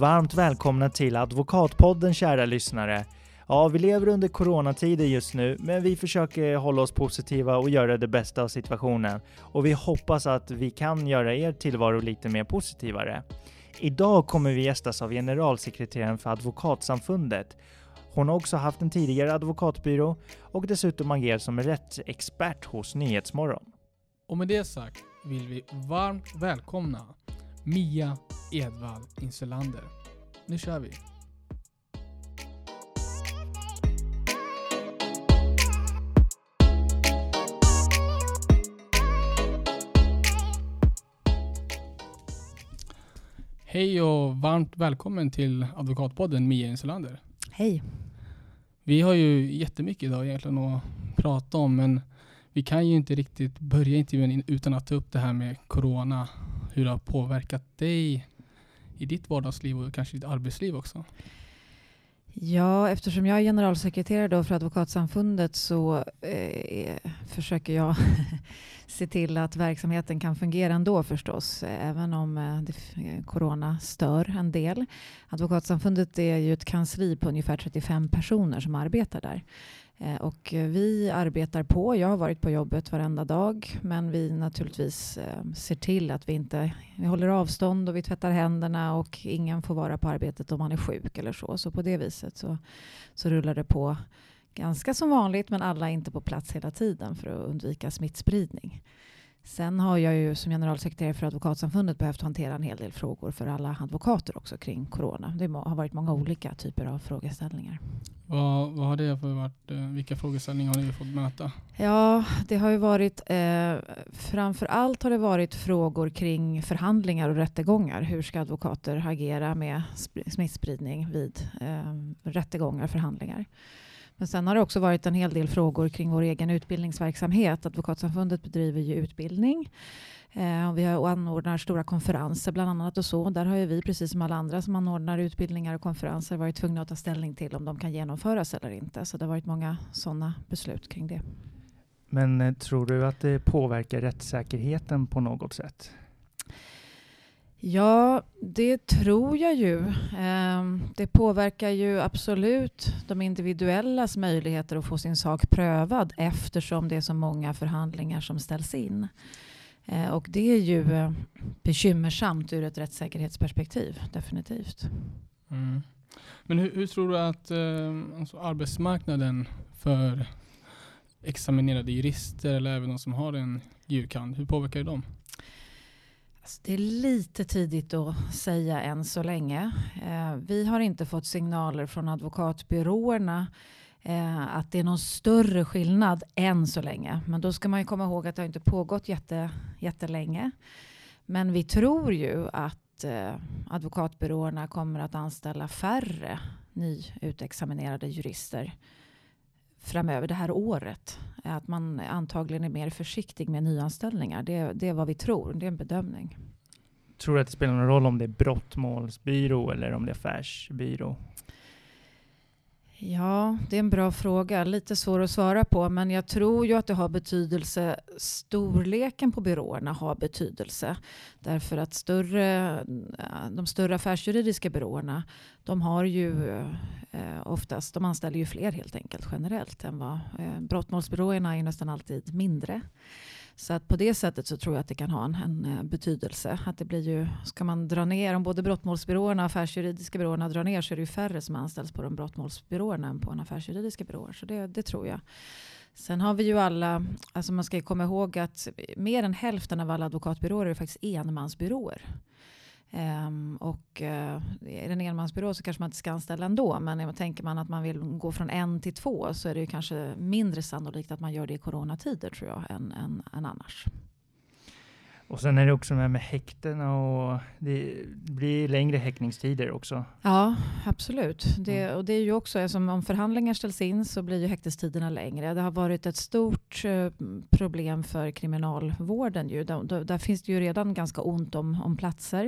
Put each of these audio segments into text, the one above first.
varmt välkomna till Advokatpodden kära lyssnare. Ja, vi lever under coronatider just nu, men vi försöker hålla oss positiva och göra det bästa av situationen. Och vi hoppas att vi kan göra er tillvaro lite mer positivare. Idag kommer vi gästas av generalsekreteraren för Advokatsamfundet. Hon har också haft en tidigare advokatbyrå och dessutom agerat som rättsexpert hos Nyhetsmorgon. Och med det sagt vill vi varmt välkomna Mia Edvall Insulander. Nu kör vi! Hej och varmt välkommen till Advokatpodden Mia Insulander. Hej. Vi har ju jättemycket idag egentligen att prata om men vi kan ju inte riktigt börja intervjun utan att ta upp det här med Corona. Hur det har påverkat dig i ditt vardagsliv och kanske ditt arbetsliv också. Ja, eftersom jag är generalsekreterare då för Advokatsamfundet så eh, försöker jag se till att verksamheten kan fungera ändå förstås, även om eh, det, corona stör en del. Advokatsamfundet är ju ett kansli på ungefär 35 personer som arbetar där. Eh, och vi arbetar på. Jag har varit på jobbet varenda dag, men vi naturligtvis eh, ser till att vi inte vi håller avstånd och vi tvättar händerna och ingen får vara på arbetet om man är sjuk eller så. Så på det viset så, så rullar det på ganska som vanligt, men alla är inte på plats hela tiden för att undvika smittspridning. Sen har jag ju som generalsekreterare för Advokatsamfundet behövt hantera en hel del frågor för alla advokater också kring corona. Det har varit många olika typer av frågeställningar. Vad, vad har det varit, eh, vilka frågeställningar har ni fått möta? Ja, det har ju varit, eh, framför allt har det varit frågor kring förhandlingar och rättegångar. Hur ska advokater agera med smittspridning vid eh, rättegångar och förhandlingar? Men sen har det också varit en hel del frågor kring vår egen utbildningsverksamhet. Advokatsamfundet bedriver ju utbildning. Eh, och vi har anordnar stora konferenser bland annat och så. Där har ju vi, precis som alla andra som anordnar utbildningar och konferenser, varit tvungna att ta ställning till om de kan genomföras eller inte. Så det har varit många sådana beslut kring det. Men eh, tror du att det påverkar rättssäkerheten på något sätt? Ja, det tror jag ju. Ehm, det påverkar ju absolut de individuellas möjligheter att få sin sak prövad eftersom det är så många förhandlingar som ställs in. Ehm, och det är ju eh, bekymmersamt ur ett rättssäkerhetsperspektiv, definitivt. Mm. Men hur, hur, tror du att eh, alltså arbetsmarknaden för examinerade jurister eller även de som har en jurkand, hur påverkar det dem? Det är lite tidigt att säga än så länge. Eh, vi har inte fått signaler från advokatbyråerna eh, att det är någon större skillnad än så länge. Men då ska man ju komma ihåg att det har inte pågått jätte, jättelänge. Men vi tror ju att eh, advokatbyråerna kommer att anställa färre nyutexaminerade jurister framöver det här året. Att man antagligen är mer försiktig med nyanställningar. Det, det är vad vi tror. Det är en bedömning. Tror du att det spelar någon roll om det är brottmålsbyrå eller om det är affärsbyrå? Ja, det är en bra fråga. Lite svår att svara på, men jag tror ju att det har betydelse. Storleken på byråerna har betydelse. Därför att större, de större affärsjuridiska byråerna, de har ju eh, oftast, de anställer ju fler helt enkelt generellt än vad eh, brottmålsbyråerna är nästan alltid mindre. Så att på det sättet så tror jag att det kan ha en, en, eh, betydelse. Att det blir ju, ska man dra ner, om både brottmålsbyråerna och affärsjuridiska byråerna drar ner så är det ju färre som anställs på de brottmålsbyråerna än på en affärsjuridiska byråer. Så det, det tror jag. Sen har vi ju alla, alltså man ska komma ihåg att mer än hälften av alla advokatbyråer är faktiskt enmansbyråer. Um, och uh, är det en enmansbyrå så kanske man inte ska anställa ändå. Men tänker man att man vill gå från en till två så är det ju kanske mindre sannolikt att man gör det i coronatider tror jag än, än, än annars. Och sen är det också med, med häktena och det blir längre häktningstider också. Ja, absolut. Det, mm. och det är ju också, alltså, om förhandlingar ställs in så blir ju häktestiderna längre. Det har varit ett stort eh, problem för kriminalvården. Ju. Där, där, finns det ju redan ganska ont om, om platser.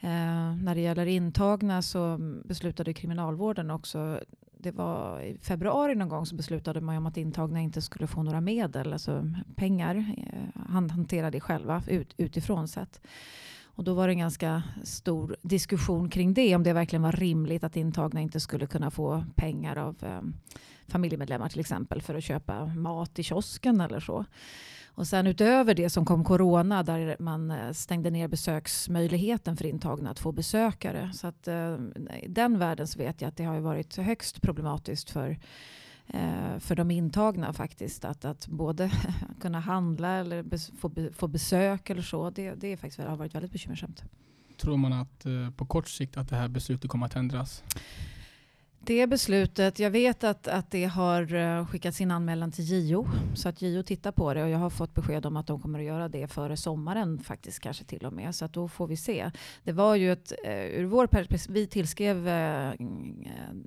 Eh, när det gäller intagna så beslutade kriminalvården också det var i februari någon gång så beslutade man ju om att intagna inte skulle få några medel, alltså pengar. Eh, Han hanterade det själva ut, utifrån sett. Och då var det en ganska stor diskussion kring det, om det verkligen var rimligt att intagna inte skulle kunna få pengar av eh, familjemedlemmar till exempel för att köpa mat i kiosken eller så. Och sen utöver det som kom corona där man eh, stängde ner besöksmöjligheten för intagna att få besökare. Så att eh, i den världen så vet jag att det har varit högst problematiskt för eh, för de intagna faktiskt. Att, att både kunna handla eller bes, få, få besök eller så. Det, det är faktiskt, har varit väldigt bekymmersamt. Tror man att eh, på kort sikt att det här beslutet kommer att ändras? Det beslutet, jag vet att, att det har eh, skickats in anmälan till JO. Så att JO tittar på det och jag har fått besked om att de kommer att göra det före sommaren faktiskt kanske till och med. Så att då får vi se. Det var ju ett, eh, ur vår perspektiv, vi tillskrev eh,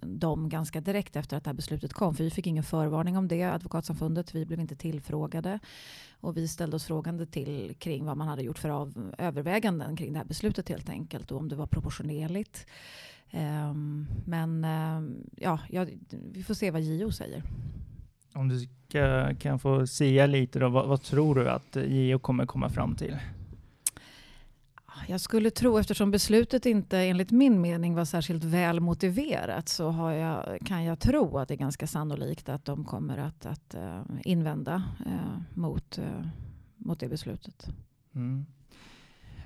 dem ganska direkt efter att det här beslutet kom. För vi fick ingen förvarning om det, Advokatsamfundet. Vi blev inte tillfrågade. Och vi ställde oss frågande till kring vad man hade gjort för av, överväganden kring det här beslutet helt enkelt. Och om det var proportionerligt. Um, men uh, ja, vi får se vad JO säger. Om du ska, kan få säga lite då, vad, vad, tror du att JO kommer komma fram till? Jag skulle tro, eftersom beslutet inte enligt min mening var särskilt väl motiverat, så jag, kan jag tro att det är ganska sannolikt att de kommer att, att uh, invända uh, mot, mot det beslutet. Mm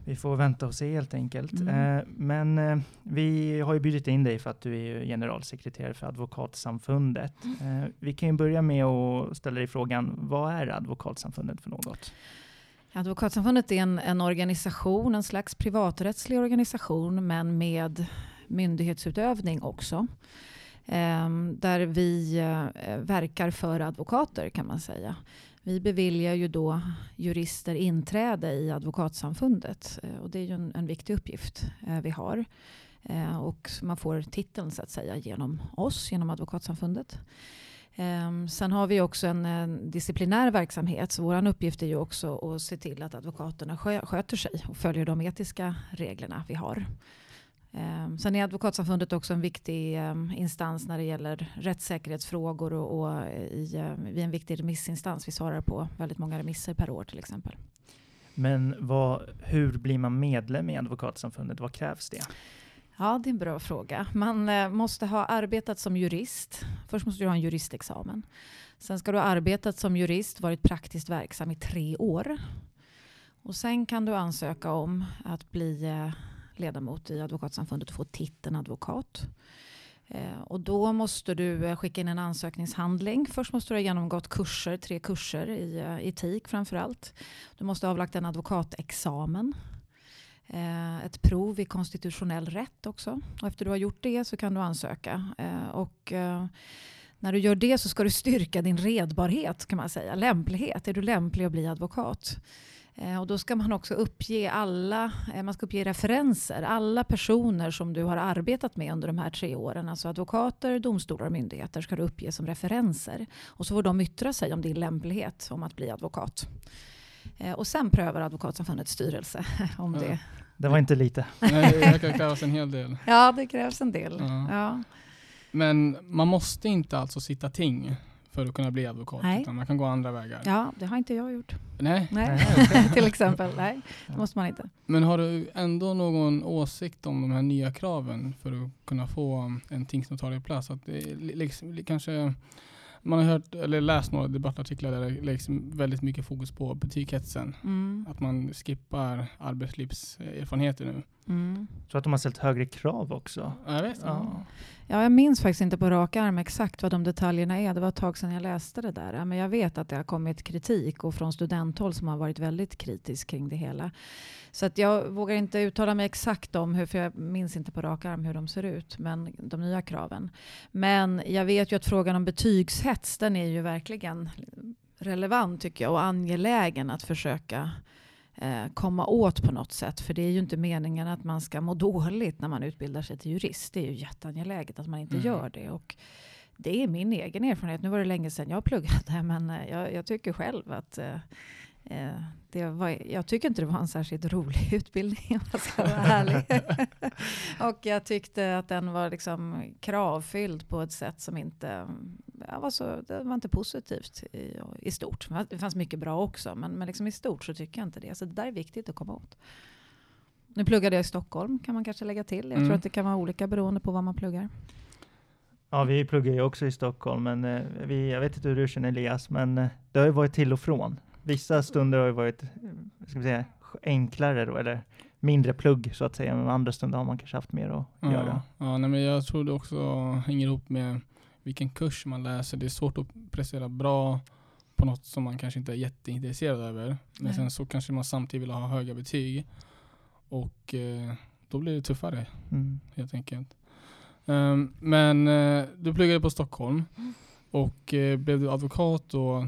vi får vänta och se helt enkelt. Mm. Eh, men eh, vi har ju bjudit in dig för att du är generalsekreterare för Advokatsamfundet. Mm. Eh, vi kan ju börja med att ställa dig frågan, vad är Advokatsamfundet för något? Advokatsamfundet är en, en organisation, en slags privaträttslig organisation, men med myndighetsutövning också. Um, där vi uh, verkar för advokater kan man säga. Vi beviljar ju då jurister inträde i advokatsamfundet eh, och det är ju en, en viktig uppgift eh, vi har. Eh, och man får titeln så att säga genom oss, genom advokatsamfundet. Ehm, sen har vi också en, en disciplinär verksamhet. Så vår uppgift är ju också att se till att advokaterna sköter sig och följer de etiska reglerna vi har. Um, sen är Advokatsamfundet också en viktig um, instans när det gäller rättssäkerhetsfrågor och, och i, uh, vi är en viktig remissinstans. Vi svarar på väldigt många remisser per år till exempel. Men vad, hur blir man medlem i Advokatsamfundet? Vad krävs det? Ja, det är en bra fråga. Man uh, måste ha arbetat som jurist. Först måste du ha en juristexamen. Sen ska du ha arbetat som jurist, varit praktiskt verksam i tre år. Och sen kan du ansöka om att bli uh, ledamot i Advokatsamfundet och få titeln advokat. Eh, och då måste du eh, skicka in en ansökningshandling. Först måste du ha genomgått kurser, tre kurser i eh, etik framför allt. Du måste ha avlagt en advokatexamen. Ett prov i konstitutionell rätt också. Och efter du har gjort det så kan du ansöka. Och, när du gör det så ska du styrka din redbarhet kan man säga. Lämplighet. Är du lämplig att bli advokat? Eh, och då ska man också uppge alla, eh, man ska uppge referenser, alla personer som du har arbetat med under de här tre åren. Alltså advokater, domstolar och myndigheter ska du uppge som referenser. Och så får de yttra sig om din lämplighet om att bli advokat. Eh, och sen prövar Advokatsamfundets styrelse om ja. det. Det var inte lite. Nej, det krävs en hel del. Ja, det krävs en del. Ja. Ja. Men man måste inte alltså sitta ting för att kunna bli advokat. Nej. Utan man kan gå andra vägar. Ja, det har inte jag gjort. Nej. Nej. Till exempel. Nej, det måste man inte. Men har du ändå någon åsikt om de här nya kraven för att kunna få en tingsnotarieplats? Att det liksom, kanske man har hört eller läst några debattartiklar där det läggs väldigt mycket fokus på butikhetsen. Mm. Att man skippar arbetslivserfarenheter nu. Mm. Så att de har ställt högre krav också. Jag vet. Ja. ja, jag minns faktiskt inte på rak arm exakt vad de detaljerna är. Det var ett tag sedan jag läste det där. Men jag vet att det har kommit kritik och från studenthåll som har varit väldigt kritisk kring det hela. Så att jag vågar inte uttala mig exakt om hur, för jag minns inte på rak arm hur de ser ut, men de nya kraven. Men jag vet ju att frågan om betygshets, den är ju verkligen relevant tycker jag och angelägen att försöka eh, komma åt på något sätt. För det är ju inte meningen att man ska må dåligt när man utbildar sig till jurist. Det är ju jätteangeläget att man inte mm. gör det. Och det är min egen erfarenhet. Nu var det länge sedan jag pluggade, men eh, jag, jag tycker själv att eh, Eh, det var, jag tycker inte det var en särskilt rolig utbildning om jag ska vara ärlig. och jag tyckte att den var liksom kravfylld på ett sätt som inte var, så, det var inte positivt i, i stort. Det fanns mycket bra också, men, men liksom i stort så tycker jag inte det. Så det där är viktigt att komma åt. Nu pluggade jag i Stockholm kan man kanske lägga till. Jag Mm. tror att det kan vara olika beroende på vad man pluggar. Ja, vi pluggar ju också i Stockholm, men eh, vi, jag vet inte hur du känner Elias, men eh, det har ju varit till och från. Vissa stunder har ju varit, eh, ska vi säga, enklare då, eller mindre plugg så att säga, men andra stunder har man kanske haft mer att göra. Ja, ja nej, men jag tror det också hänger ihop med vilken kurs man läser. Det är svårt att prestera bra på något som man kanske inte är jätteintresserad över. Men Nej. sen så kanske man samtidigt vill ha höga betyg. Och eh, då blir det tuffare Mm. helt enkelt. Ehm, men eh, du pluggade på Stockholm och eh, blev du advokat då?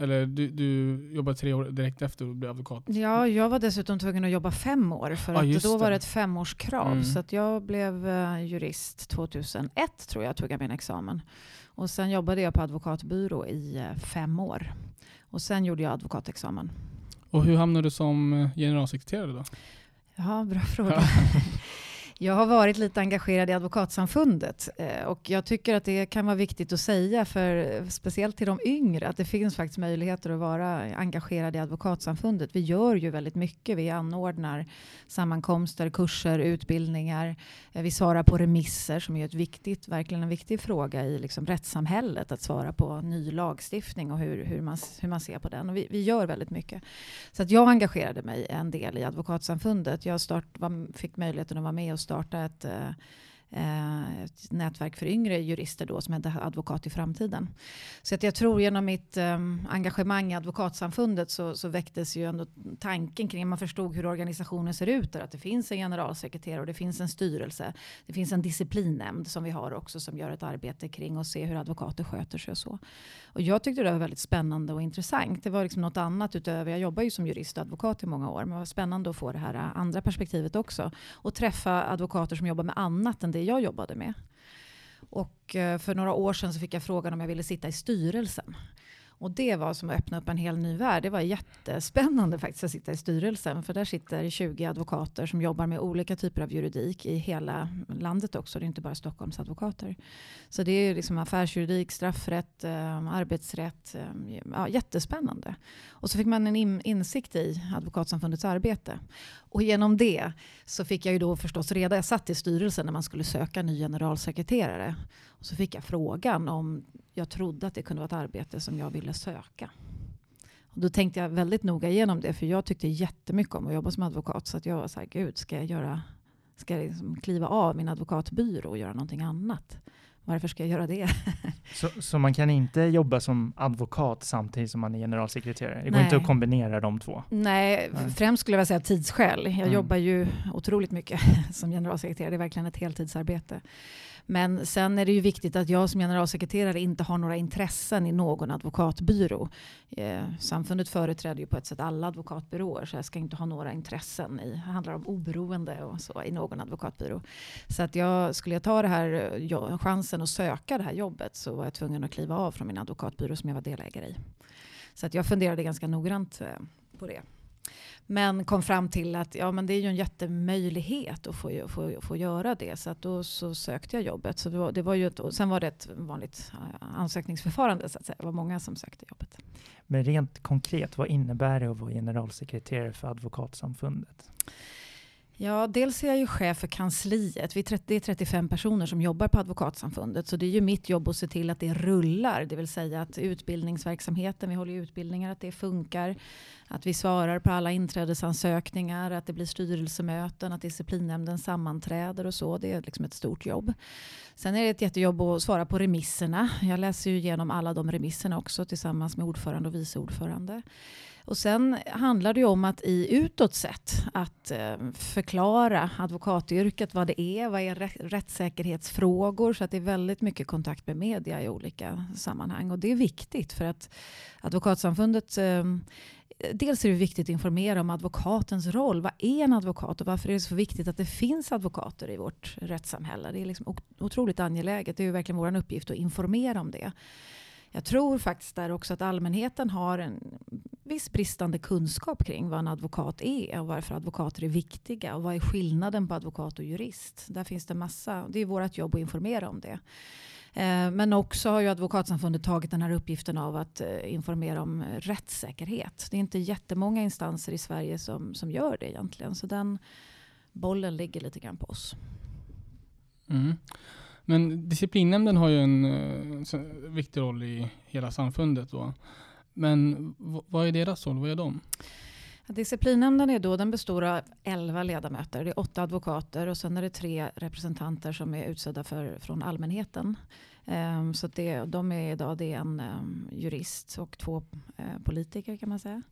Eller du, du jobbade tre år direkt efter och blev advokat? Ja, jag var dessutom tvungen att jobba fem år för Ja, att då var det. ett femårskrav. Mm. Så att jag blev eh, jurist 2001 tror jag tog jag min examen. Och sen jobbade jag på advokatbyrå i eh, fem år. Och sen gjorde jag advokatexamen. Och hur hamnade du som eh, generalsekreterare då? Ja, bra fråga. Jag har varit lite engagerad i Advokatsamfundet eh, och jag tycker att det kan vara viktigt att säga, för speciellt till de yngre, att det finns faktiskt möjligheter att vara engagerad i Advokatsamfundet. Vi gör ju väldigt mycket. Vi anordnar sammankomster, kurser, utbildningar. Eh, vi svarar på remisser som är ett viktigt, verkligen en viktig fråga i liksom rättssamhället, att svara på ny lagstiftning och hur, hur, man, hur man ser på den. Och vi, vi gör väldigt mycket. Så att jag engagerade mig en del i Advokatsamfundet. Jag start, var, fick möjligheten att vara med och starta ett, eh, eh, ett nätverk för yngre jurister då som hette Advokat i framtiden. Så att jag tror genom mitt eh, engagemang i Advokatsamfundet så, så väcktes ju ändå tanken kring, man förstod hur organisationen ser ut där, att det finns en generalsekreterare och det finns en styrelse. Det finns en disciplinnämnd som vi har också som gör ett arbete kring att se hur advokater sköter sig och så. Och jag tyckte det var väldigt spännande och intressant. Det var liksom något annat utöver, jag jobbar ju som jurist och advokat i många år, men det var spännande att få det här äh, andra perspektivet också. Och träffa advokater som jobbar med annat än det jag jobbade med. Och äh, för några år sedan så fick jag frågan om jag ville sitta i styrelsen. Och det var som att öppna upp en hel ny värld. Det var jättespännande faktiskt att sitta i styrelsen. För där sitter 20 advokater som jobbar med olika typer av juridik i hela landet också. Det är inte bara Stockholms advokater. Så det är liksom affärsjuridik, straffrätt, eh, arbetsrätt. Eh, ja, jättespännande. Och så fick man en in, insikt i Advokatsamfundets arbete. Och genom det så fick jag ju då förstås reda, jag satt i styrelsen när man skulle söka ny generalsekreterare. Och så fick jag frågan om jag trodde att det kunde vara ett arbete som jag ville söka. Och då tänkte jag väldigt noga igenom det, för jag tyckte jättemycket om att jobba som advokat. Så att jag var så här, gud, ska jag, göra, ska jag liksom kliva av min advokatbyrå och göra någonting annat? Varför ska jag göra det? Så, så man kan inte jobba som advokat samtidigt som man är generalsekreterare? Det går Nej. inte att kombinera de två? Nej, Nej. främst skulle jag säga tidsskäl. Jag Mm. jobbar ju otroligt mycket som generalsekreterare. Det är verkligen ett heltidsarbete. Men sen är det ju viktigt att jag som generalsekreterare inte har några intressen i någon advokatbyrå. Eh, samfundet företräder ju på ett sätt alla advokatbyråer så jag ska inte ha några intressen i, det handlar om oberoende och så i någon advokatbyrå. Så att jag, skulle jag ta det här, chansen att söka det här jobbet så var jag tvungen att kliva av från min advokatbyrå som jag var delägare i. Så att jag funderade ganska noggrant eh, på det. Men kom fram till att ja, men det är ju en jättemöjlighet att få, få, få göra det. Så att då så sökte jag jobbet. Så det var, det var ju ett, sen var det ett vanligt eh, ansökningsförfarande. Så att säga. Det var många som sökte jobbet. Men rent konkret, vad innebär det att vara generalsekreterare för Advokatsamfundet? Ja, dels är jag ju chef för kansliet. Vi är 30, det är 35 personer som jobbar på Advokatsamfundet. Så det är ju mitt jobb att se till att det rullar. Det vill säga att utbildningsverksamheten, vi håller ju utbildningar, att det funkar. Att vi svarar på alla inträdesansökningar, att det blir styrelsemöten, att disciplinnämnden sammanträder och så. Det är liksom ett stort jobb. Sen är det ett jättejobb att svara på remisserna. Jag läser ju igenom alla de remisserna också tillsammans med ordförande och vice ordförande. Och sen handlar det ju om att i utåt sett att eh, förklara advokatyrket, vad det är, vad är rättssäkerhetsfrågor, så att det är väldigt mycket kontakt med media i olika sammanhang. Och det är viktigt för att Advokatsamfundet eh, Dels är det viktigt att informera om advokatens roll. Vad är en advokat och varför är det så viktigt att det finns advokater i vårt rättssamhälle? Det är liksom otroligt angeläget. Det är ju verkligen vår uppgift att informera om det. Jag tror faktiskt där också att allmänheten har en viss bristande kunskap kring vad en advokat är och varför advokater är viktiga och vad är skillnaden på advokat och jurist. Där finns det massa, det är vårt jobb att informera om det. Eh, men också har ju Advokatsamfundet tagit den här uppgiften av att eh, informera om rättssäkerhet. Det är inte jättemånga instanser i Sverige som, som gör det egentligen. Så den bollen ligger lite grann på oss. Mm. Men disciplinnämnden har ju en uh, viktig roll i hela samfundet. Då. Men vad är deras roll? Vad är de? Disciplinnämnden är då, den består av 11 ledamöter. Det är åtta advokater och sen är det tre representanter som är utsedda för, från allmänheten. Um, så det, de är idag det är en um, jurist och två uh, politiker kan man säga.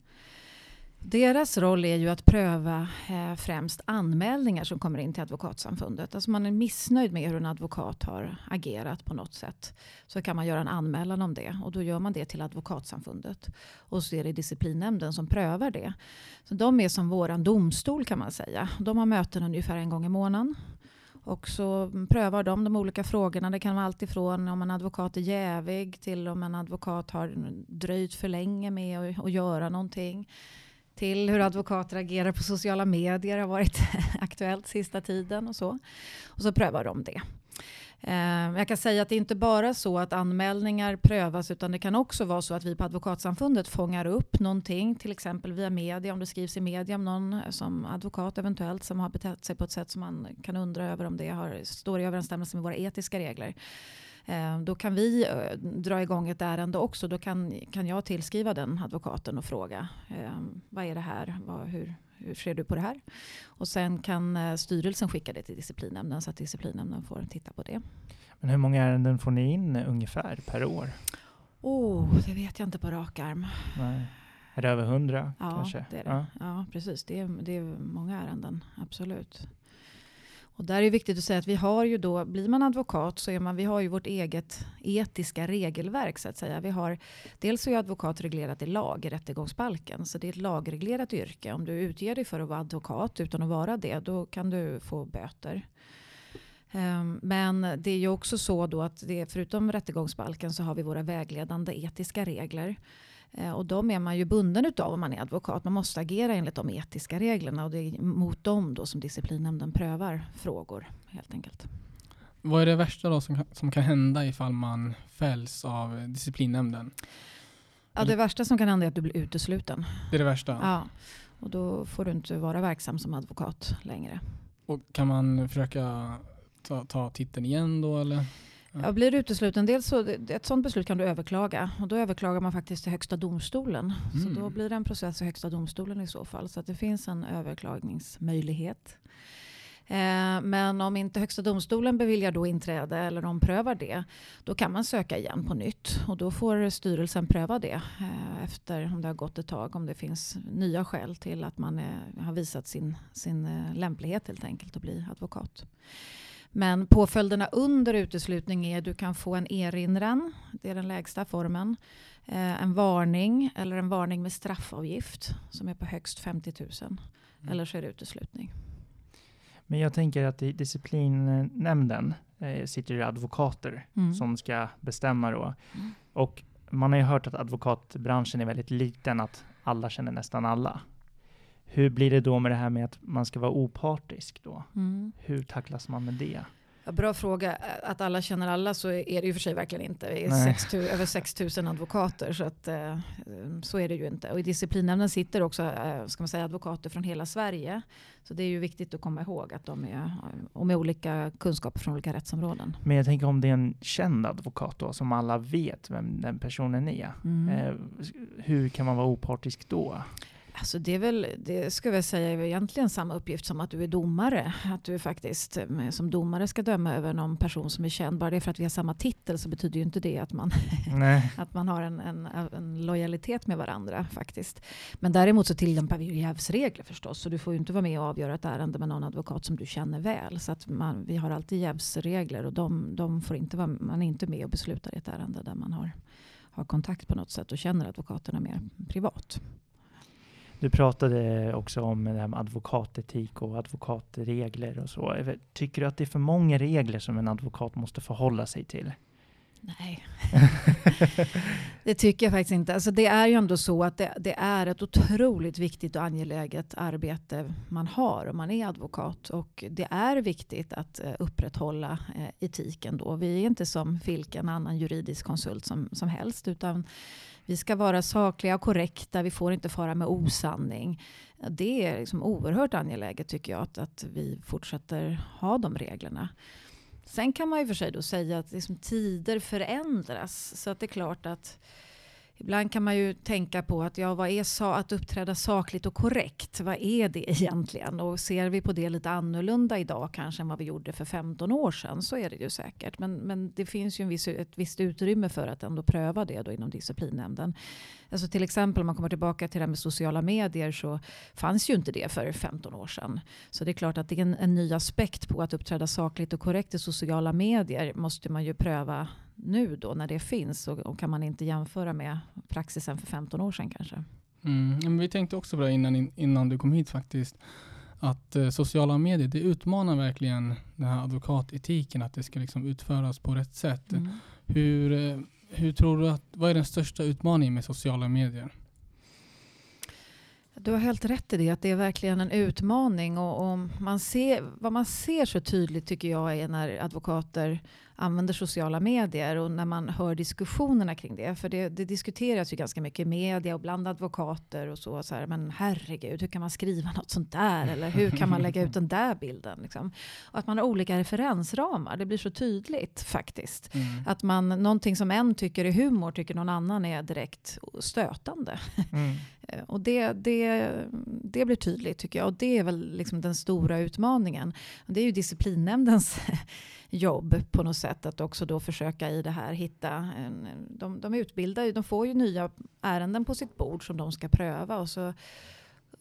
Deras roll är ju att pröva eh, främst anmälningar som kommer in till Advokatsamfundet. Alltså man är missnöjd med hur en advokat har agerat på något sätt. Så kan man göra en anmälan om det och då gör man det till Advokatsamfundet. Och så är det disciplinnämnden som prövar det. Så de är som våran domstol kan man säga. De har möten ungefär en gång i månaden. Och så prövar de de olika frågorna. Det kan vara allt ifrån om en advokat är jävig till om en advokat har dröjt för länge med att, att göra någonting till hur advokater agerar på sociala medier har varit aktuellt sista tiden och så. Och så prövar de det. Eh, jag kan säga att det är inte bara så att anmälningar prövas utan det kan också vara så att vi på Advokatsamfundet fångar upp någonting, till exempel via media, om det skrivs i media om någon som advokat eventuellt som har betett sig på ett sätt som man kan undra över om det har, står i överensstämmelse med våra etiska regler. Eh, då kan vi eh, dra igång ett ärende också. Då kan, kan jag tillskriva den advokaten och fråga eh, vad är det här? Vad, hur, hur ser du på det här? Och sen kan styrelsen skicka det till disciplinnämnden så att disciplinnämnden får titta på det. Men hur många ärenden får ni in ungefär per år? Oh, det vet jag inte på rak arm. Nej. Är det över hundra ja, kanske? Det är det. Ja. ja, precis. Det är, det är många ärenden, absolut. Och där är det viktigt att säga att vi har ju då, blir man advokat så är man, vi har ju vårt eget etiska regelverk så att säga. Vi har, dels är advokat reglerat i lag, i rättegångsbalken. Så det är ett lagreglerat yrke. Om du utger dig för att vara advokat utan att vara det, då kan du få böter. Um, men det är ju också så då att det, förutom rättegångsbalken så har vi våra vägledande etiska regler. Eh, och de är man ju bunden utav om man är advokat. Man måste agera enligt de etiska reglerna och det är mot dem då som disciplinnämnden prövar frågor helt enkelt. Vad är det värsta då som, som kan hända ifall man fälls av disciplinnämnden? Ja, det värsta som kan hända är att du blir utesluten. Det är det värsta? Ja, och då får du inte vara verksam som advokat längre. Och kan man försöka ta, ta titeln igen då eller? Ja, blir utesluten, dels så, ett sådant beslut kan du överklaga och då överklagar man faktiskt till Högsta domstolen. Mm. Så då blir det en process i Högsta domstolen i så fall. Så att det finns en överklagningsmöjlighet. Eh, men om inte Högsta domstolen beviljar då inträde eller omprövar det, då kan man söka igen på nytt. Och då får styrelsen pröva det eh, efter om det har gått ett tag, om det finns nya skäl till att man är, har visat sin, sin eh, lämplighet helt enkelt att bli advokat. Men påföljderna under uteslutning är att du kan få en erinran, det är den lägsta formen, eh, en varning eller en varning med straffavgift som är på högst 50 000. Mm. Eller så är det uteslutning. Men jag tänker att i disciplinnämnden eh, sitter det advokater mm. som ska bestämma då. Mm. Och man har ju hört att advokatbranschen är väldigt liten, att alla känner nästan alla. Hur blir det då med det här med att man ska vara opartisk då? Mm. Hur tacklas man med det? Ja, bra fråga. Att alla känner alla så är det ju för sig verkligen inte. Det är 6 000, över 6 000 advokater så att eh, så är det ju inte. Och i disciplinnämnden sitter också eh, ska man säga, advokater från hela Sverige. Så det är ju viktigt att komma ihåg att de är och med olika kunskaper från olika rättsområden. Men jag tänker om det är en känd advokat då som alla vet vem den personen är. Mm. Eh, hur kan man vara opartisk då? Alltså det är väl, det ska jag säga är egentligen samma uppgift som att du är domare. Att du faktiskt eh, som domare ska döma över någon person som är känd. Bara det för att vi har samma titel så betyder ju inte det att man, att man har en, en, en, lojalitet med varandra faktiskt. Men däremot så tillämpar vi ju jävsregler förstås. Så du får ju inte vara med och avgöra ett ärende med någon advokat som du känner väl. Så att man, vi har alltid jävsregler och de, de får inte vara, man är inte med och beslutar i ett ärende där man har, har kontakt på något sätt och känner advokaterna mer privat. Du pratade också om det här med advokatetik och advokatregler och så. Tycker du att det är för många regler som en advokat måste förhålla sig till? Nej, det tycker jag faktiskt inte. Alltså det är ju ändå så att det, det, är ett otroligt viktigt och angeläget arbete man har om man är advokat. Och det är viktigt att uh, upprätthålla uh, etiken då. Vi är inte som vilken annan juridisk konsult som, som helst. Utan vi ska vara sakliga och korrekta. Vi får inte fara med osanning. Det är liksom oerhört angeläget tycker jag att, att vi fortsätter ha de reglerna. Sen kan man ju för sig då säga att liksom tider förändras. Så att det är klart att Ibland kan man ju tänka på att ja, vad är sa att uppträda sakligt och korrekt? Vad är det egentligen? Och ser vi på det lite annorlunda idag kanske än vad vi gjorde för 15 år sedan så är det ju säkert. Men, men det finns ju en viss, ett visst utrymme för att ändå pröva det då inom disciplinnämnden. Alltså till exempel om man kommer tillbaka till det här med sociala medier så fanns ju inte det för 15 år sedan. Så det är klart att det är en, en ny aspekt på att uppträda sakligt och korrekt i sociala medier måste man ju pröva nu då när det finns och, och, kan man inte jämföra med praxisen för 15 år sedan kanske. Mm, men vi tänkte också på det innan, innan du kom hit faktiskt att eh, sociala medier det utmanar verkligen den här advokatetiken att det ska liksom utföras på rätt sätt. Mm. Hur, eh, hur tror du att, vad är den största utmaningen med sociala medier? Du har helt rätt i det, att det är verkligen en utmaning. Och, och, man ser, vad man ser så tydligt tycker jag är när advokater använder sociala medier och när man hör diskussionerna kring det. För det, det diskuteras ju ganska mycket i media och bland advokater och så. så här, men herregud, hur kan man skriva något sånt där? Eller hur kan man lägga ut den där bilden? Liksom? Och att man har olika referensramar. Det blir så tydligt faktiskt. Mm. Att man, någonting som en tycker är humor tycker någon annan är direkt stötande. Mm. och det, det, det blir tydligt tycker jag. Och det är väl liksom den stora utmaningen. Det är ju disciplinnämndens jobb på något sätt att också då försöka i det här hitta, en, de, de utbildar de får ju nya ärenden på sitt bord som de ska pröva och så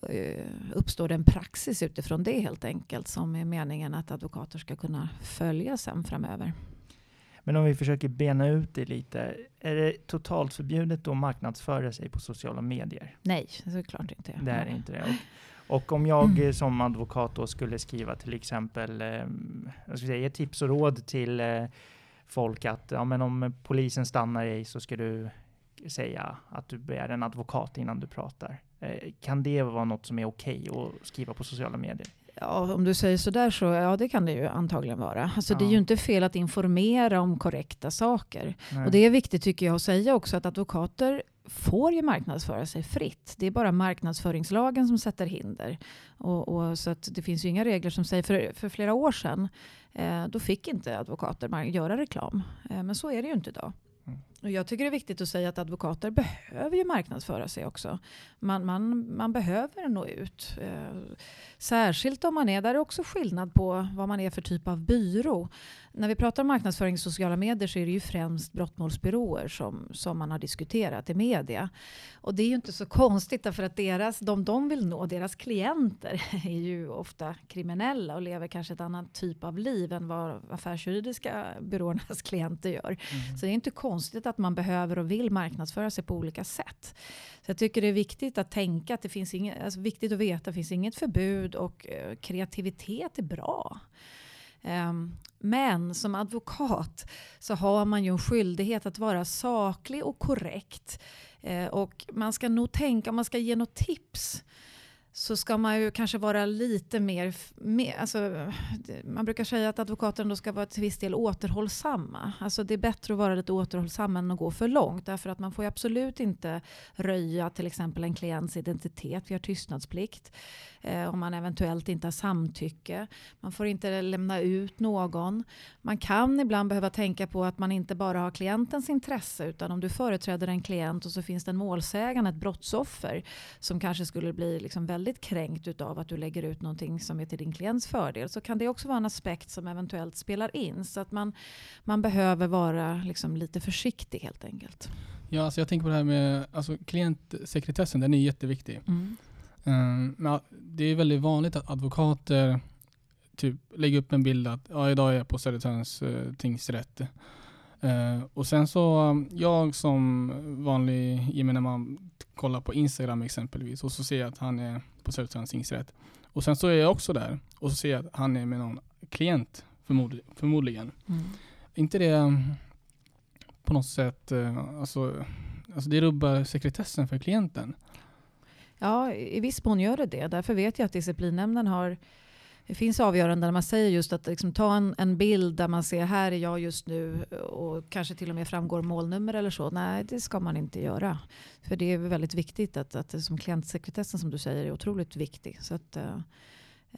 eh, uppstår det en praxis utifrån det helt enkelt som är meningen att advokater ska kunna följa sen framöver. Men om vi försöker bena ut det lite, är det totalt förbjudet att marknadsföra sig på sociala medier? Nej, det är klart inte. Det är inte det. Och och om jag mm. som advokat då skulle skriva till exempel eh, jag ska säga, tips och råd till eh, folk att ja, men om polisen stannar dig så ska du säga att du begär en advokat innan du pratar. Eh, kan det vara något som är okej okay att skriva på sociala medier? Ja, om du säger sådär så ja, det kan det ju antagligen vara. Alltså, ja. Det är ju inte fel att informera om korrekta saker. Nej. Och det är viktigt tycker jag att säga också att advokater får ju marknadsföra sig fritt. Det är bara marknadsföringslagen som sätter hinder. Och, och så att det finns ju inga regler som säger, för, för flera år sedan, eh, då fick inte advokater göra reklam. Eh, men så är det ju inte idag. Och jag tycker det är viktigt att säga att advokater behöver ju marknadsföra sig också. Man, man, man behöver nå ut. Eh, särskilt om man är, där är också skillnad på vad man är för typ av byrå när vi pratar om marknadsföring i sociala medier så är det ju främst brottmålsbyråer som, som man har diskuterat i media. Och det är ju inte så konstigt därför att deras, de de vill nå, deras klienter är ju ofta kriminella och lever kanske ett annat typ av liv än vad affärsjuridiska byråernas klienter gör. Mm. Så det är inte konstigt att man behöver och vill marknadsföra sig på olika sätt. Så jag tycker det är viktigt att tänka att det finns inget, alltså viktigt att veta att det finns inget förbud och eh, kreativitet är bra. Ehm, men som advokat så har man ju en skyldighet att vara saklig och korrekt. Eh, och man ska nog tänka, om man ska ge något tips, så ska man ju kanske vara lite mer, mer alltså, man brukar säga att advokaten då ska vara till viss del återhållsamma. Alltså det är bättre att vara lite återhållsam än att gå för långt. Därför att man får absolut inte röja till exempel en klients identitet. Vi har tystnadsplikt eh, om man eventuellt inte har samtycke. Man får inte lämna ut någon. Man kan ibland behöva tänka på att man inte bara har klientens intresse utan om du företräder en klient och så finns det en målsägande, ett brottsoffer som kanske skulle bli liksom väldigt kränkt av att du lägger ut någonting som är till din klients fördel så kan det också vara en aspekt som eventuellt spelar in. Så att man, man behöver vara liksom lite försiktig helt enkelt. Ja, alltså jag tänker på det här med alltså klientsekretessen, den är jätteviktig. Mm. Um, men det är väldigt vanligt att advokater typ lägger upp en bild att ja, idag är jag på Södertörns uh, tingsrätt. Uh, och sen så, um, jag som vanlig gemene man kollar på Instagram exempelvis och så ser jag att han är på Södertörns tingsrätt. Och sen så är jag också där och så ser jag att han är med någon klient förmod förmodligen. Mm. inte det på något sätt, eh, alltså, alltså det rubbar sekretessen för klienten. Ja, i viss mån gör det det. Därför vet jag att disciplinnämnden har det finns avgöranden där man säger just att liksom, ta en, en bild där man ser här är jag just nu och kanske till och med framgår målnummer eller så. Nej, det ska man inte göra. För det är väldigt viktigt att, att som klientsekretessen som du säger är otroligt viktig. Så att, eh,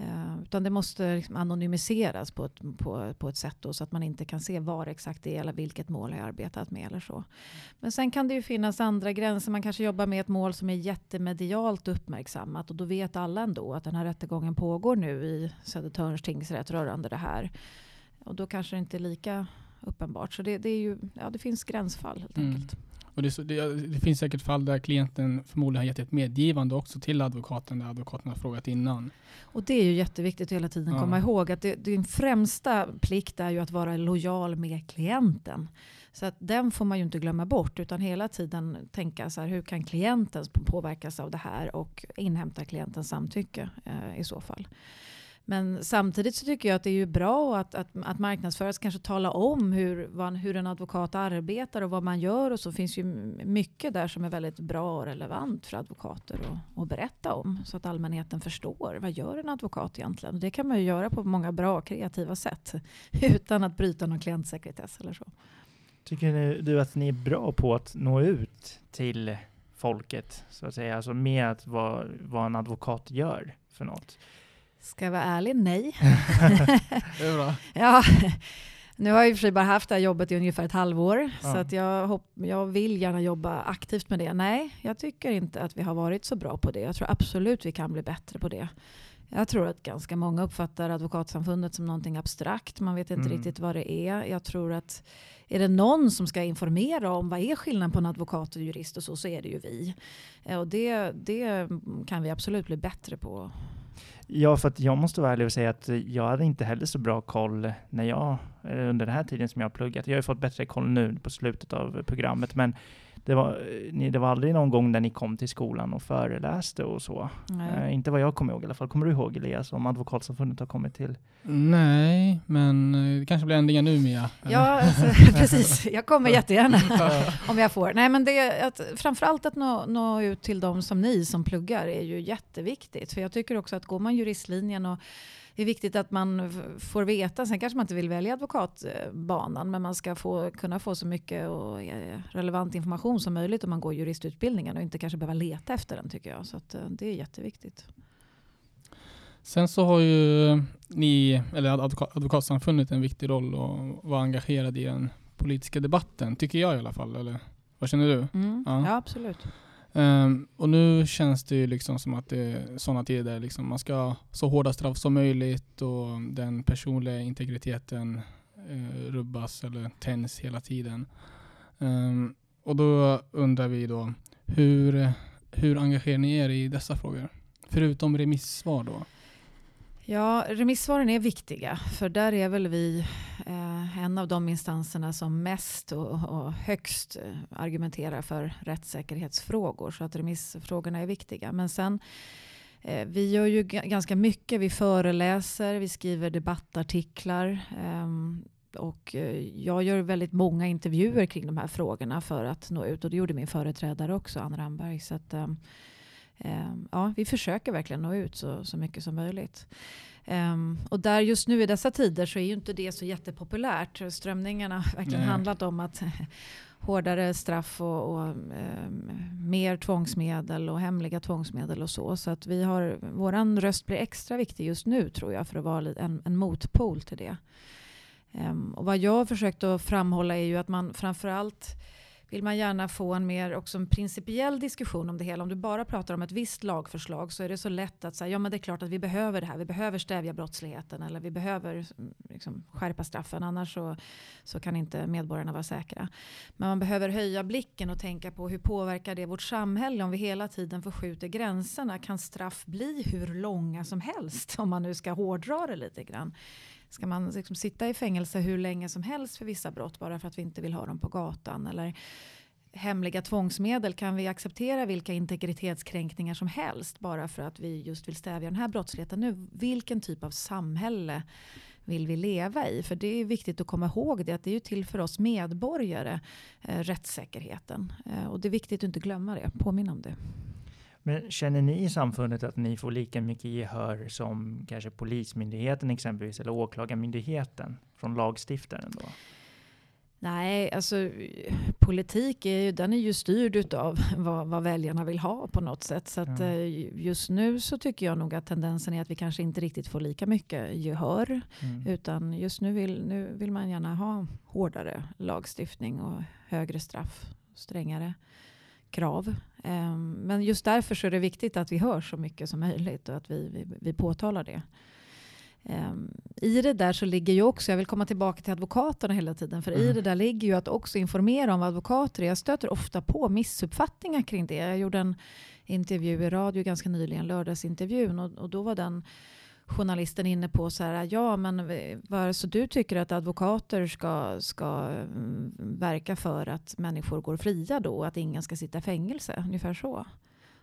Uh, utan det måste liksom anonymiseras på ett, på, på ett sätt då, så att man inte kan se var exakt det är eller vilket mål jag arbetat med. Eller så. Men sen kan det ju finnas andra gränser. Man kanske jobbar med ett mål som är jättemedialt uppmärksammat och då vet alla ändå att den här rättegången pågår nu i Södertörns tingsrätt rörande det här. Och då kanske det inte är lika uppenbart. Så det, det är ju, ja, det finns gränsfall helt mm. enkelt. Och det, det, det, finns säkert fall där klienten förmodligen har gett ett medgivande också till advokaten, där advokaten har frågat innan. Och det är ju jätteviktigt att hela tiden ja. komma ihåg att det, din främsta plikt är ju att vara lojal med klienten. Så att den får man ju inte glömma bort utan hela tiden tänka så här, hur kan klienten påverkas av det här och inhämta klientens samtycke eh, i så fall. Men samtidigt så tycker jag att det är ju bra att, att, att marknadsföras, kanske tala om hur, vad, hur en advokat arbetar och vad man gör. Och så finns ju mycket där som är väldigt bra och relevant för advokater att, att berätta om. Så att allmänheten förstår, vad gör en advokat egentligen? Och det kan man ju göra på många bra kreativa sätt. Utan att bryta någon klientsekretess eller så. Tycker du att ni är bra på att nå ut till folket, så att säga, alltså med att vad, vad en advokat gör för något? Ska jag vara ärlig? Nej. det är bra. ja. Nu har jag i och för sig bara haft det här jobbet i ungefär ett halvår, ja. så att jag, hopp, jag vill gärna jobba aktivt med det. Nej, jag tycker inte att vi har varit så bra på det. Jag tror absolut vi kan bli bättre på det. Jag tror att ganska många uppfattar advokatsamfundet som någonting abstrakt. Man vet inte mm. riktigt vad det är. Jag tror att är det någon som ska informera om vad är skillnaden på en advokat och jurist och så, så är det ju vi. Och det, det kan vi absolut bli bättre på Ja, för att jag måste vara ärlig och säga att jag hade inte heller så bra koll när jag, eh, under den här tiden som jag har pluggat. Jag har ju fått bättre koll nu på slutet av programmet, men det var, det var aldrig någon gång där ni kom till skolan och föreläste och så. Uh, inte vad jag kommer ihåg i alla fall. Kommer du ihåg Elias om Advokatsamfundet har kommit till? Nej, men eh, det kanske blir ändringar nu Mia? Ja, alltså, precis. Jag kommer jättegärna om jag får. Nej, men det, att, framförallt att nå, nå ut till de som ni som pluggar är ju jätteviktigt. För jag tycker också att går man juristlinjen och det är viktigt att man får veta. Sen kanske man inte vill välja advokatbanan, men man ska få, kunna få så mycket och eh, relevant information som möjligt om man går juristutbildningen och inte kanske behöva leta efter den tycker jag. Så att, eh, det är jätteviktigt. Sen så har ju ni, eller Advokatsamfundet, en viktig roll att vara engagerad i den politiska debatten, tycker jag i alla fall. Eller vad känner du? Mm, ja. ja. absolut. Um, och nu känns det ju liksom som att det är sådana tider, liksom man ska ha så hårda straff som möjligt och den personliga integriteten uh, rubbas eller tänds hela tiden. Um, och då undrar vi då, hur, hur engagerar ni er i dessa frågor? Förutom remissvar då? Ja, remissvaren är viktiga, för där är väl vi eh, en av de instanserna som mest och, och, högst eh, argumenterar för rättssäkerhetsfrågor. Så att remissfrågorna är viktiga. Men sen, eh, vi gör ju ganska mycket. Vi föreläser, vi skriver debattartiklar. Ehm, eh, och jag gör väldigt många intervjuer kring de här frågorna för att nå ut. Och det gjorde min företrädare också, Ann Ramberg. Så att, ehm, ja, vi försöker verkligen nå ut så, så mycket som möjligt. Um, och där just nu i dessa tider så är ju inte det så jättepopulärt. Strömningarna har verkligen Nej. handlat om att hårdare straff och, och um, mer tvångsmedel och hemliga tvångsmedel och så. Så att vi har, våran röst blir extra viktig just nu tror jag för att vara en, en motpol till det. Um, och vad jag har försökt att framhålla är ju att man framförallt vill man gärna få en mer också en principiell diskussion om det hela. Om du bara pratar om ett visst lagförslag så är det så lätt att säga ja men det är klart att vi behöver det här. Vi behöver stävja brottsligheten eller vi behöver mm, liksom, skärpa straffen. Annars så, så kan inte medborgarna vara säkra. Men man behöver höja blicken och tänka på hur påverkar det vårt samhälle om vi hela tiden förskjuter gränserna. Kan straff bli hur långa som helst om man nu ska hårdra det lite grann? Ska man liksom sitta i fängelse hur länge som helst för vissa brott bara för att vi inte vill ha dem på gatan? Eller hemliga tvångsmedel, kan vi acceptera vilka integritetskränkningar som helst bara för att vi just vill stävja den här brottsligheten nu? Vilken typ av samhälle vill vi leva i? För det är viktigt att komma ihåg det, att det är ju till för oss medborgare, eh, rättssäkerheten. Eh, och det är viktigt att inte glömma det, påminna om det. Men känner ni i samfundet att ni får lika mycket gehör som kanske Polismyndigheten exempelvis eller Åklagarmyndigheten från lagstiftaren då? Nej, alltså politik är ju, den är ju styrd av vad, vad väljarna vill ha på något sätt. Så att, mm. just nu så tycker jag nog att tendensen är att vi kanske inte riktigt får lika mycket gehör. Mm. Utan just nu vill, nu vill man gärna ha hårdare lagstiftning och högre straff, strängare krav. Um, men just därför så är det viktigt att vi hör så mycket som möjligt och att vi, vi, vi påtalar det. Um, I det där så ligger ju också, jag vill komma tillbaka till advokaterna hela tiden, för mm. i det där ligger ju att också informera om vad advokater är. Jag stöter ofta på missuppfattningar kring det. Jag gjorde en intervju i radio ganska nyligen, lördagsintervjun, och, och då var den journalisten inne på så här, ja men eh, var, så du tycker att advokater ska, ska mm, verka för att människor går fria då, att ingen ska sitta i fängelse, ungefär så.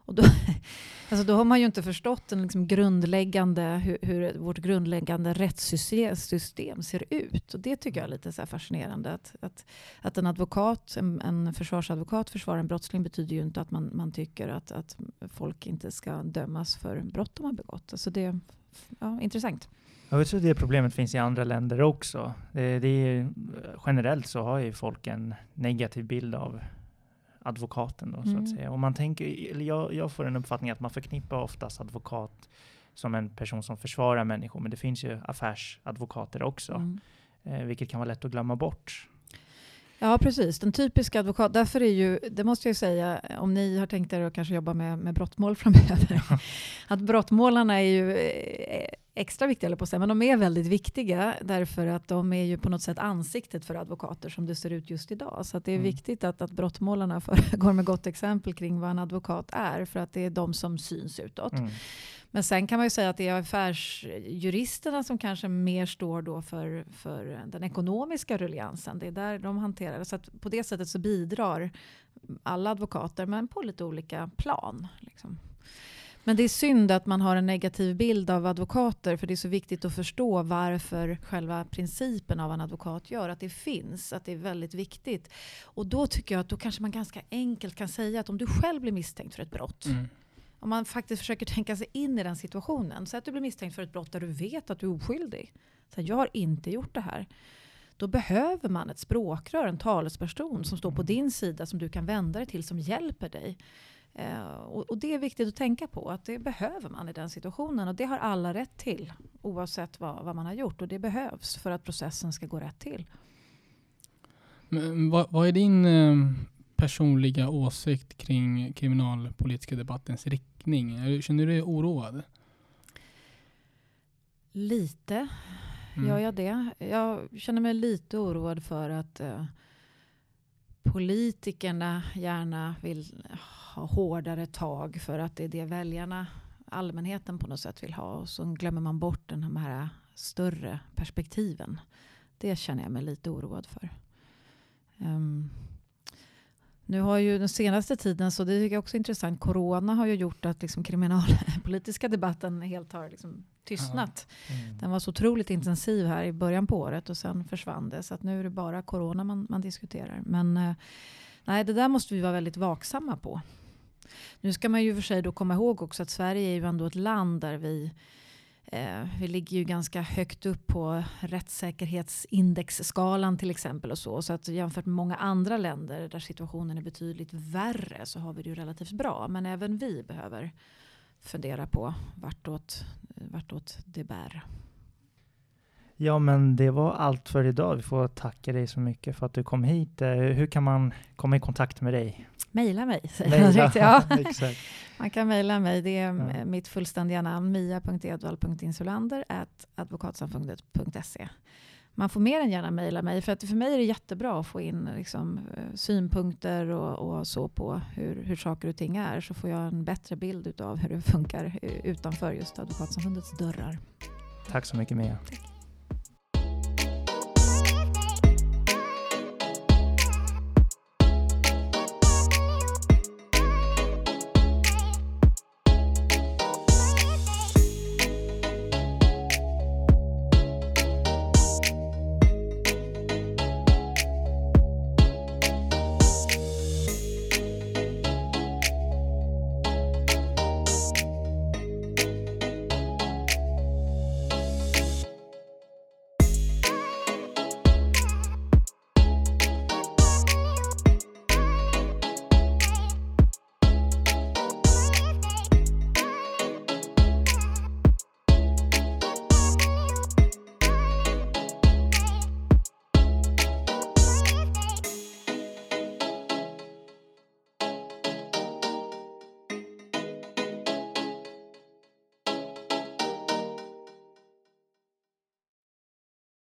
Och då, alltså då har man ju inte förstått den liksom grundläggande, hur, hur, vårt grundläggande rättssystem ser ut. Och det tycker jag är lite så fascinerande. Att, att, att en advokat, en, en försvarsadvokat försvarar en brottsling betyder ju inte att man, man tycker att, att folk inte ska dömas för brott de har begått. Alltså det, ja, intressant. Jag tror det problemet finns i andra länder också. Det, det är, generellt så har ju folk en negativ bild av advokaten då, mm. så att mm. säga. Och man tänker, jag, jag får en uppfattning att man förknippar oftast advokat som en person som försvarar människor, men det finns ju affärsadvokater också, mm. eh, vilket kan vara lätt att glömma bort. Ja, precis. Den typiska advokat, därför är ju, det måste jag säga, om ni har tänkt er att kanske jobba med, med brottmål framöver, att brottmålarna är ju eh, extra viktiga, på att säga, men de är väldigt viktiga därför att de är ju på något sätt ansiktet för advokater som det ser ut just idag. Så det är mm. viktigt att, att brottmålarna föregår med gott exempel kring vad en advokat är, för att det är de som syns utåt. Mm. Men sen kan man ju säga att det är affärsjuristerna som kanske mer står då för, för den ekonomiska rulliansen. Det är där de hanterar det. Så på det sättet så bidrar alla advokater, men på lite olika plan. Liksom. Men det är synd att man har en negativ bild av advokater, för det är så viktigt att förstå varför själva principen av en advokat gör, att det finns, att det är väldigt viktigt. Och då tycker jag att då kanske man ganska enkelt kan säga att om du själv blir misstänkt för ett brott, mm om man faktiskt försöker tänka sig in i den situationen. Så att du blir misstänkt för ett brott där du vet att du är oskyldig. Så jag har inte gjort det här. Då behöver man ett språkrör, en talesperson som står på mm. din sida som du kan vända dig till som hjälper dig. Eh, och, och, det är viktigt att tänka på att det behöver man i den situationen och det har alla rätt till oavsett vad, vad man har gjort och det behövs för att processen ska gå rätt till. Men, vad, vad är din eh, personliga åsikt kring kriminalpolitiska debattens riktning? Känner du dig oroad? Lite mm. gör jag det. Jag känner mig lite oroad för att uh, politikerna gärna vill ha hårdare tag för att det är det väljarna, allmänheten på något sätt vill ha. Och så glömmer man bort de här större perspektiven. Det känner jag mig lite oroad för. Um, nu har ju den senaste tiden, så det tycker jag också är intressant, corona har ju gjort att liksom kriminalpolitiska debatten helt har liksom tystnat. Mm. Den var så otroligt intensiv här i början på året och sen försvann det. Så att nu är det bara corona man, man diskuterar. Men eh, nej, det där måste vi vara väldigt vaksamma på. Nu ska man ju för sig då komma ihåg också att Sverige är ju ändå ett land där vi Eh, vi ligger ju ganska högt upp på rättssäkerhetsindexskalan till exempel. och Så så att jämfört med många andra länder där situationen är betydligt värre så har vi det ju relativt bra. Men även vi behöver fundera på vartåt, vartåt det bär. Ja, men det var allt för idag. Vi får tacka dig så mycket för att du kom hit. Eh, hur kan man komma i kontakt med dig? Mejla mig. Mejla. ja. Man kan mejla mig. Det är ja. mitt fullständiga namn, mia.edvall.insulander advokatsamfundet.se. Man får mer än gärna mejla mig, för att för mig är det jättebra att få in liksom, eh, synpunkter och, och, så på hur, hur saker och ting är, så får jag en bättre bild av hur det funkar utanför just Advokatsamfundets dörrar. Tack så mycket Mia.